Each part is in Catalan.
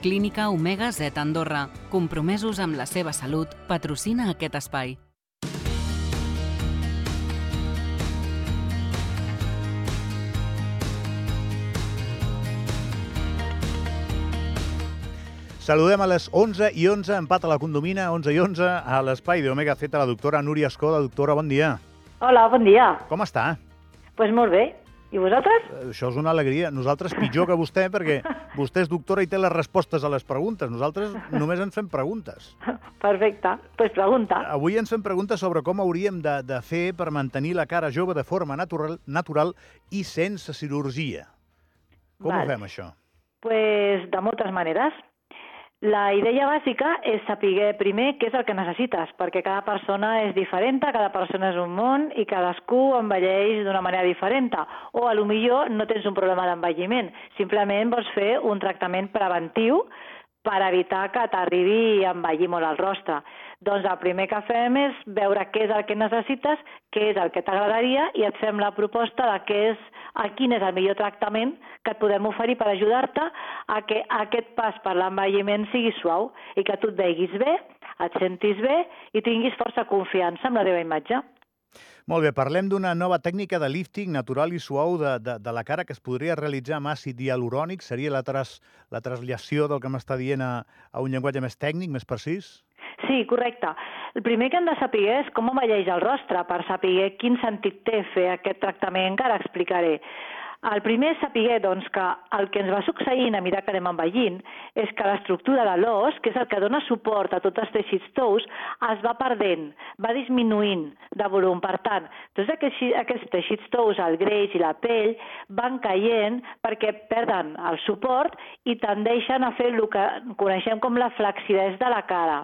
Clínica Omega Z Andorra, compromesos amb la seva salut, patrocina aquest espai. Saludem a les 11 i 11, empat a la condomina, 11 i 11, a l'espai d'Omega Z, la doctora Núria Escoda. Doctora, bon dia. Hola, bon dia. Com està? Doncs pues molt bé. I vosaltres? Eh, Això és una alegria. Nosaltres pitjor que vostè, perquè vostè és doctora i té les respostes a les preguntes. Nosaltres només ens fem preguntes. Perfecte. Doncs pues pregunta. Avui ens fem preguntes sobre com hauríem de, de fer per mantenir la cara jove de forma natural, natural i sense cirurgia. Com Val. ho fem, això? pues de moltes maneres. La idea bàsica és saber primer què és el que necessites, perquè cada persona és diferent, cada persona és un món i cadascú envelleix d'una manera diferent. O a lo millor no tens un problema d'envelliment, simplement vols fer un tractament preventiu per evitar que t'arribi a envellir molt el rostre. Doncs el primer que fem és veure què és el que necessites, què és el que t'agradaria i et fem la proposta de què és, a quin és el millor tractament que et podem oferir per ajudar-te a que aquest pas per l'envelliment sigui suau i que tu et veguis bé, et sentis bé i tinguis força confiança amb la teva imatge. Molt bé, parlem d'una nova tècnica de lifting natural i suau de, de, de la cara que es podria realitzar amb àcid hialurònic. Seria la, tras, la traslació del que m'està dient a, a un llenguatge més tècnic, més precís? Sí, correcte. El primer que hem de saber és com envelleix el rostre, per saber quin sentit té fer aquest tractament, que ara explicaré. El primer és saber doncs, que el que ens va succeint a mesura que anem envellint és que l'estructura de l'os, que és el que dona suport a tots els teixits tous, es va perdent, va disminuint de volum. Per tant, tots aquests, aquests teixits tous, el greix i la pell, van caient perquè perden el suport i tendeixen a fer el que coneixem com la flacidesa de la cara.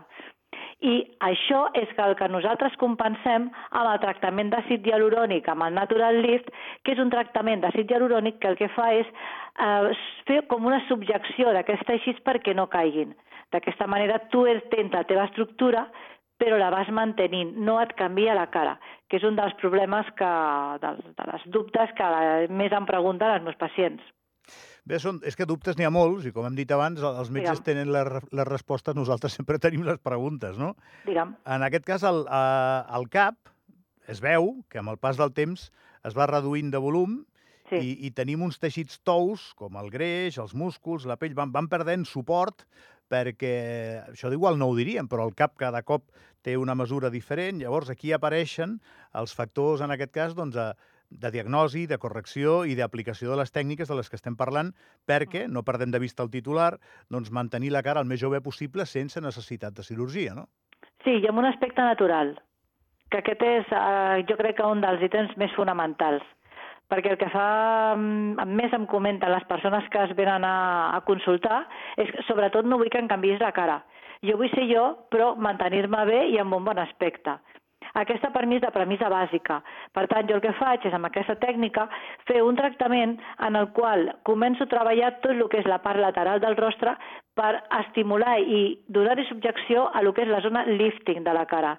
I això és el que nosaltres compensem amb el tractament d'àcid hialurònic, amb el Natural Lift, que és un tractament d'àcid hialurònic que el que fa és eh, fer com una subjecció d'aquests teixits perquè no caiguin. D'aquesta manera tu tens la teva estructura però la vas mantenint, no et canvia la cara, que és un dels problemes que, de, de les dubtes que més em pregunten els meus pacients. Bé, són, és que dubtes n'hi ha molts, i com hem dit abans, els metges Digue'm. tenen les, les respostes, nosaltres sempre tenim les preguntes, no? Digue'm. En aquest cas, el, eh, el cap es veu que amb el pas del temps es va reduint de volum Sí. i, i tenim uns teixits tous, com el greix, els músculs, la pell, van, van perdent suport perquè, això igual no ho diríem, però el cap cada cop té una mesura diferent, llavors aquí apareixen els factors, en aquest cas, doncs, a, de diagnosi, de correcció i d'aplicació de les tècniques de les que estem parlant perquè, no perdem de vista el titular, doncs mantenir la cara el més jove possible sense necessitat de cirurgia, no? Sí, i amb un aspecte natural, que aquest és, eh, jo crec que un dels ítems més fonamentals, perquè el que fa, mm, més em comenten les persones que es venen a, a consultar és que sobretot no vull que em canvis la cara. Jo vull ser jo, però mantenir-me bé i amb un bon aspecte. Aquesta per mi és la premissa bàsica. Per tant, jo el que faig és, amb aquesta tècnica, fer un tractament en el qual començo a treballar tot el que és la part lateral del rostre per estimular i donar-hi subjecció a lo que és la zona lifting de la cara.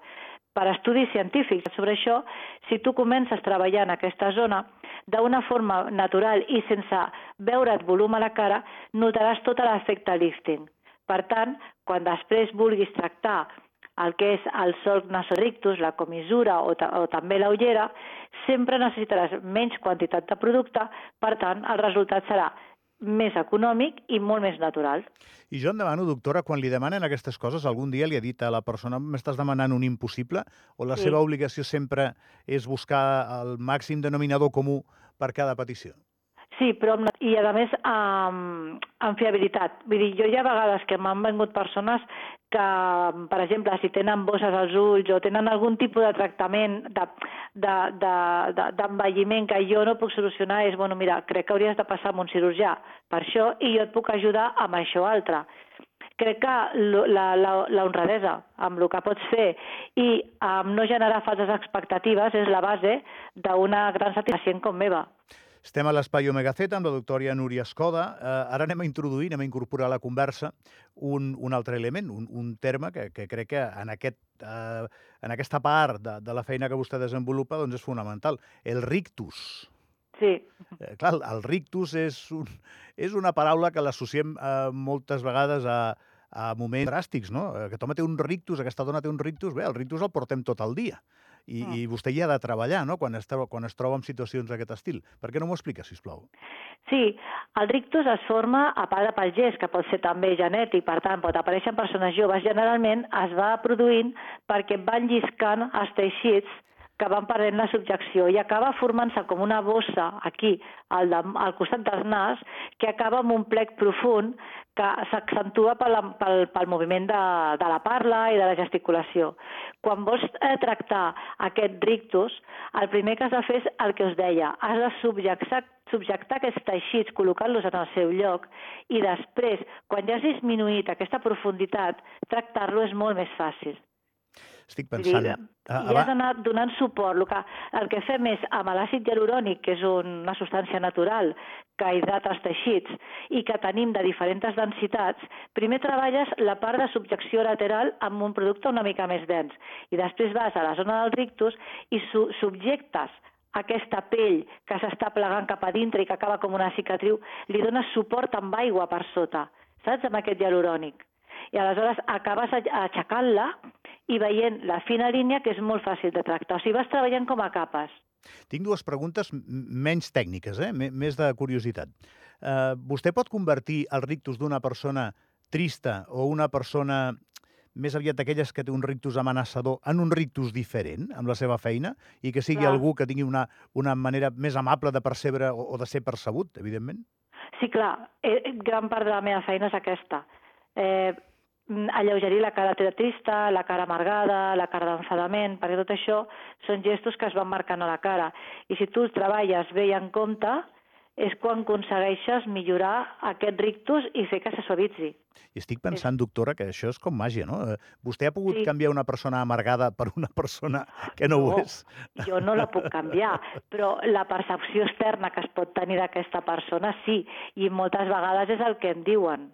Per estudis científics sobre això, si tu comences treballant aquesta zona d'una forma natural i sense veure't volum a la cara, notaràs tot l'efecte lifting. Per tant, quan després vulguis tractar el que és el solc nasorictus, la comissura o, ta o també la ullera, sempre necessitaràs menys quantitat de producte, per tant, el resultat serà més econòmic i molt més natural. I jo em demano, doctora, quan li demanen aquestes coses, algun dia li ha dit a la persona m'estàs demanant un impossible o la Sí. seva obligació sempre és buscar el màxim denominador comú per cada petició? Sí, però amb, i a més amb, amb fiabilitat. Vull dir, jo hi ha vegades que m'han vengut persones que, per exemple, si tenen bosses als ulls o tenen algun tipus de tractament d'envelliment de, de, de, que jo no puc solucionar, és, bueno, mira, crec que hauries de passar amb un cirurgià per això i jo et puc ajudar amb això altre. Crec que la, la, la honradesa amb el que pots fer i amb no generar falses expectatives és la base d'una gran satisfacció com meva. Estem a l'Espai Omega Z amb la doctora Núria Escoda. Eh, ara anem a introduir, anem a incorporar a la conversa un, un altre element, un, un terme que, que crec que en, aquest, eh, en aquesta part de, de la feina que vostè desenvolupa doncs és fonamental, el rictus. Sí. Eh, clar, el rictus és, un, és una paraula que l'associem eh, moltes vegades a, a moments dràstics, no? Eh, Aquest home té un rictus, aquesta dona té un rictus, bé, el rictus el portem tot el dia. I, Mm. i vostè hi ha de treballar, no?, quan es, troba, quan es troba en situacions d'aquest estil. Per què no m'ho explica, si plau? Sí, el rictus es forma a part de pel gest, que pot ser també genètic, per tant, pot aparèixer en persones joves. Generalment es va produint perquè van lliscant els teixits que van perdent la subjecció i acaba formant-se com una bossa aquí, al, de, al costat del nas, que acaba amb un plec profund que s'accentua pel, pel, pel moviment de, de la parla i de la gesticulació. Quan vols eh, tractar aquest rictus, el primer que has de fer és el que us deia, has de subjectar, subjectar aquests teixits, col·locar-los en el seu lloc i després, quan ja has disminuït aquesta profunditat, tractar-lo és molt més fàcil. Estic dir, pensant... Ah, I has d'anar donant suport. El que, el que fem és, amb l'àcid hialurònic, que és una substància natural hidrata els teixits i que tenim de diferents densitats, primer treballes la part de subjecció lateral amb un producte una mica més dens i després vas a la zona del rictus i su subjectes aquesta pell que s'està plegant cap a dintre i que acaba com una cicatriu, li dones suport amb aigua per sota, saps, amb aquest hialurònic. I aleshores acabes aixecant-la i veient la fina línia que és molt fàcil de tractar. O sigui, vas treballant com a capes. Tinc dues preguntes menys tècniques, eh? M més de curiositat. Uh, vostè pot convertir el rictus d'una persona trista o una persona més aviat d'aquelles que té un rictus amenaçador en un rictus diferent amb la seva feina i que sigui Clar. algú que tingui una, una manera més amable de percebre o, o de ser percebut, evidentment? Sí, clar, eh, gran part de la meva feina és aquesta. Eh, alleugerir la cara trista, la cara amargada, la cara d'enfadament, perquè tot això són gestos que es van marcant a la cara. I si tu els treballes bé i en compte, és quan aconsegueixes millorar aquest rictus i fer que se suavitzi. I estic pensant, doctora, que això és com màgia, no? Eh, Vostè ha pogut Sí. canviar una persona amargada per una persona que no, ho No. és? Jo no la puc canviar, però la percepció externa que es pot tenir d'aquesta persona sí, i moltes vegades és el que em diuen.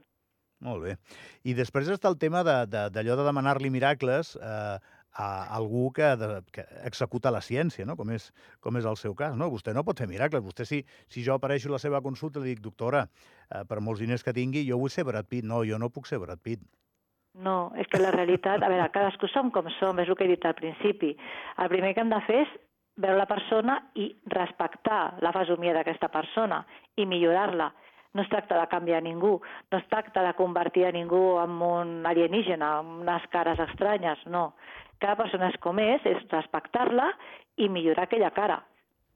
Molt bé. I després està el tema d'allò de, d'allò de demanar-li miracles eh, a algú que, de, que executa la ciència, no? com, és, com és el seu cas. No? Vostè no pot fer miracles. Vostè, si, si jo apareixo a la seva consulta i li dic, doctora, eh, per molts diners que tingui, jo vull ser Brad Pitt. No, jo no puc ser Brad Pitt. No, és que la realitat... A veure, cadascú som com som, és el que he dit al principi. El primer que hem de fer és veure la persona i respectar la fesomia d'aquesta persona i millorar-la. No es tracta de canviar ningú, no es tracta de convertir a ningú en un alienígena, amb unes cares estranyes, no. Cada persona és com és, és respectar-la i millorar aquella cara.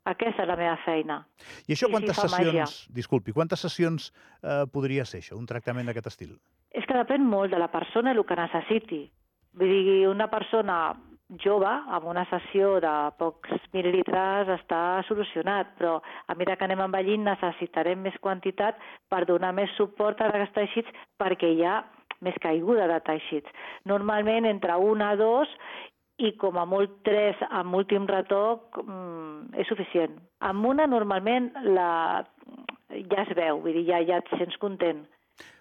Aquesta és la meva feina. I això sí, quantes màgia. sessions... Disculpi, quantes sessions eh, podria ser això, un tractament d'aquest estil? És que depèn molt de la persona i el que necessiti. Vull dir, una persona jove, amb una sessió de pocs mil·lilitres, està solucionat, però a mesura que anem envellint necessitarem més quantitat per donar més suport a aquests teixits perquè hi ha més caiguda de teixits. Normalment entre una a dos i com a molt tres amb últim retoc mm, és suficient. Amb una normalment la... ja es veu, vull dir, ja, ja et sents content.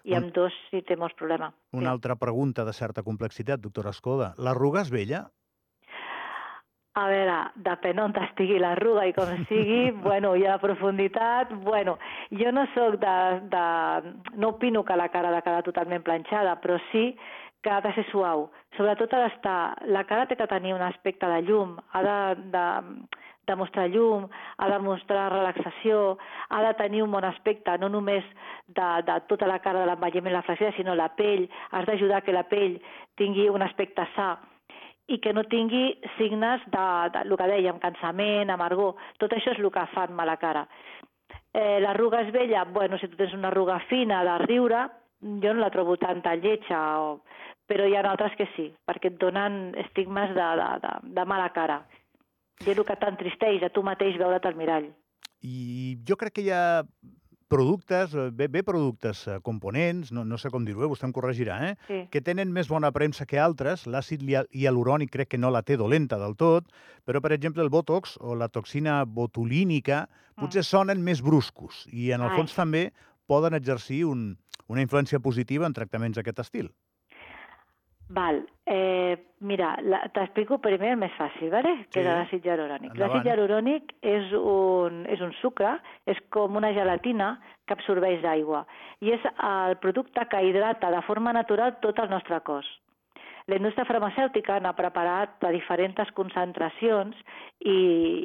I Un- amb dos sí té molts problemes. Una Sí. altra pregunta de certa complexitat, doctora Escoda. L'arruga és vella? A veure, depèn on estigui l'arruga i com sigui, bueno, i a la profunditat, bueno, jo no sóc de, de... no opino que la cara ha de quedar totalment planxada, però sí que ha de ser suau. Sobretot ha d'estar... La cara té que tenir un aspecte de llum, ha de, de, de mostrar llum, ha de mostrar relaxació, ha de tenir un bon aspecte, no només de, de tota la cara de l'envelliment i la flacidesa, sinó la pell. Has d'ajudar que la pell tingui un aspecte sa i que no tingui signes de, de el que dèiem, cansament, amargor. Tot això és el que fa mala cara. Eh, l'arruga és vella? Bueno, si tu tens una arruga fina de riure, jo no la trobo tanta lletja, o... però hi ha altres que sí, perquè et donen estigmes de, de, de, de mala cara. I és el que t'entristeix a tu mateix veure't al mirall. I jo crec que hi ha productes, eh, bé, bé productes, eh, components, no, no sé com dir-ho, eh, vostè em corregirà, eh? Sí. que tenen més bona premsa que altres. L'àcid hialurònic crec que no la té dolenta del tot, però, per exemple, el botox o la toxina botulínica potser sonen més bruscos i, en el Ai. fons, també poden exercir un, una influència positiva en tractaments d'aquest estil. Val. Eh, mira, t'explico primer el més fàcil, ¿vale? que Sí. és l'àcid hialurònic. L'àcid hialurònic és un, és un sucre, és com una gelatina que absorbeix aigua i és el producte que hidrata de forma natural tot el nostre cos. La indústria farmacèutica n'ha preparat a diferents concentracions i,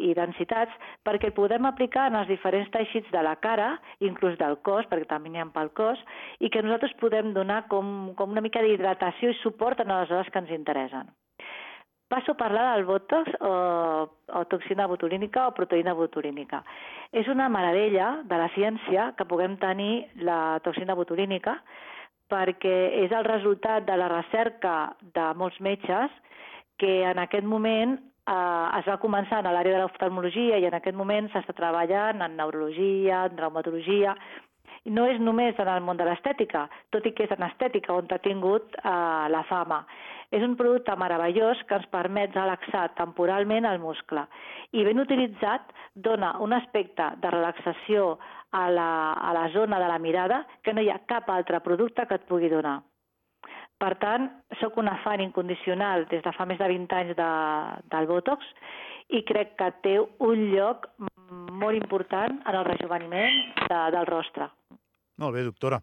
i densitats perquè el podem aplicar en els diferents teixits de la cara, inclús del cos, perquè també n'hi ha pel cos, i que nosaltres podem donar com, com una mica d'hidratació i suport en les hores que ens interessen. Passo a parlar del Botox o, o toxina botulínica o proteïna botulínica. És una meravella de la ciència que puguem tenir la toxina botulínica perquè és el resultat de la recerca de molts metges que en aquest moment eh, es va començar en l'àrea de l'oftalmologia i en aquest moment s'està treballant en neurologia, en traumatologia, no és només en el món de l'estètica, tot i que és en estètica on ha tingut eh, la fama. És un producte meravellós que ens permet relaxar temporalment el muscle i ben utilitzat dona un aspecte de relaxació a la, a la zona de la mirada que no hi ha cap altre producte que et pugui donar. Per tant, sóc una fan incondicional des de fa més de 20 anys de, del Botox i crec que té un lloc molt important en el rejuveniment de, del rostre. Molt bé, doctora.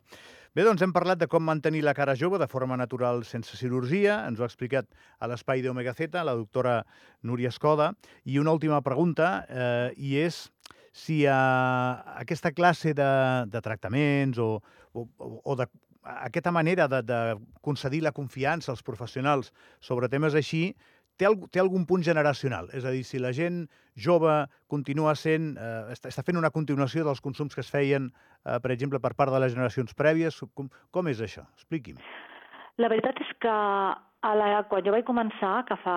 Bé, doncs hem parlat de com mantenir la cara jove de forma natural sense cirurgia. Ens ho ha explicat a l'espai d'Omega Z la doctora Núria Escoda. I una última pregunta, eh, i és si eh, aquesta classe de, de tractaments o, o, o de aquesta manera de, de concedir la confiança als professionals sobre temes així té, té algun punt generacional? És a dir, si la gent jove continua sent, eh, està, està fent una continuació dels consums que es feien, eh, per exemple, per part de les generacions prèvies, com, com és això? Expliqui'm. La veritat és que a la, quan jo vaig començar, que fa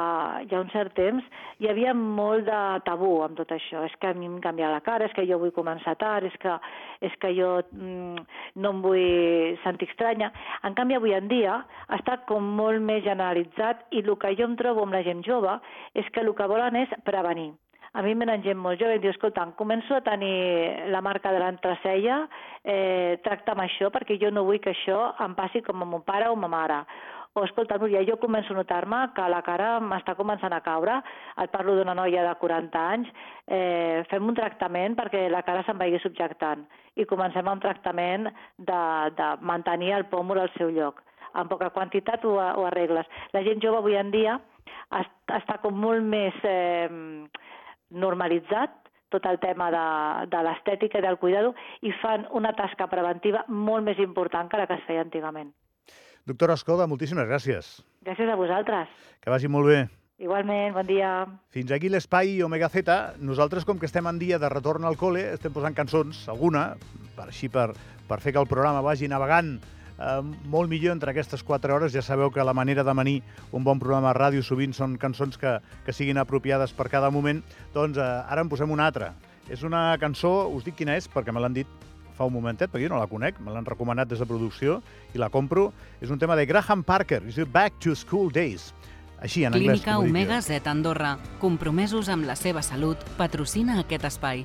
ja un cert temps, hi havia molt de tabú amb tot això. És que a mi em canvia la cara, és que jo vull començar tard, és que, és que jo mm, no em vull sentir estranya. En canvi, avui en dia està com molt més generalitzat i el que jo em trobo amb la gent jove és que el que volen és prevenir. A mi venen gent molt jove i diu, escolta, començo a tenir la marca de l'entreceia, eh, tracta'm això perquè jo no vull que això em passi com a mon pare o ma mare o escolta, Núria, jo començo a notar-me que la cara m'està començant a caure, et parlo d'una noia de 40 anys, eh, fem un tractament perquè la cara se'n vagi subjectant i comencem un tractament de, de mantenir el pòmul al seu lloc. En poca quantitat ho, ho arregles. La gent jove avui en dia est- està com molt més eh, normalitzat tot el tema de, de l'estètica i del cuidado i fan una tasca preventiva molt més important que la que es feia antigament. Doctora Escoda, moltíssimes gràcies. Gràcies a vosaltres. Que vagi molt bé. Igualment, bon dia. Fins aquí l'espai Omega Z. Nosaltres, com que estem en dia de retorn al col·le, estem posant cançons, alguna, per així per, per fer que el programa vagi navegant eh, molt millor entre aquestes 4 hores. Ja sabeu que la manera de manir un bon programa de ràdio sovint són cançons que, que siguin apropiades per cada moment. Doncs eh, ara en posem una altra. És una cançó, us dic quina és, perquè me l'han dit fa un momentet, perquè jo no la conec, me l'han recomanat des de producció i la compro. És un tema de Graham Parker, es diu Back to School Days. Així, en anglès. Clínica. Omega Z Andorra, compromesos amb la seva salut, patrocina aquest espai.